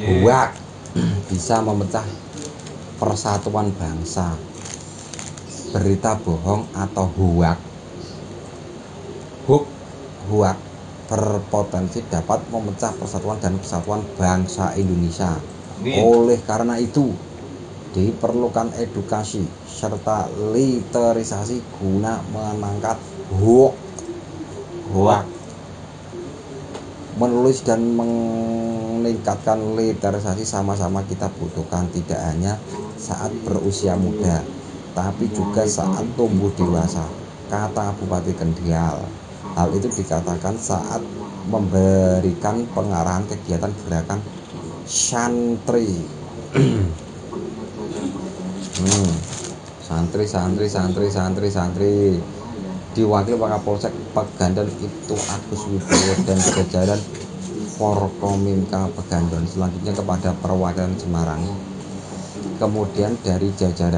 Hoak bisa memecah persatuan bangsa. Berita bohong atau hoak hook hoak berpotensi dapat memecah persatuan dan kesatuan bangsa Indonesia. Oleh karena itu, diperlukan edukasi serta literisasi guna mengangkat hoak hoak menulis dan meningkatkan literisasi sama-sama kita butuhkan. Tidak hanya saat berusia muda tapi juga saat tumbuh dewasa. Kata Bupati Kendial hal itu dikatakan saat memberikan pengarahan kegiatan gerakan santri. Hmm. santri santri santri santri santri diwakili Wakapolsek Pegandan itu Agus Wibowo dan jajaran Forkominka Pegandan. Selanjutnya kepada perwakilan Semarang. Kemudian dari jajaran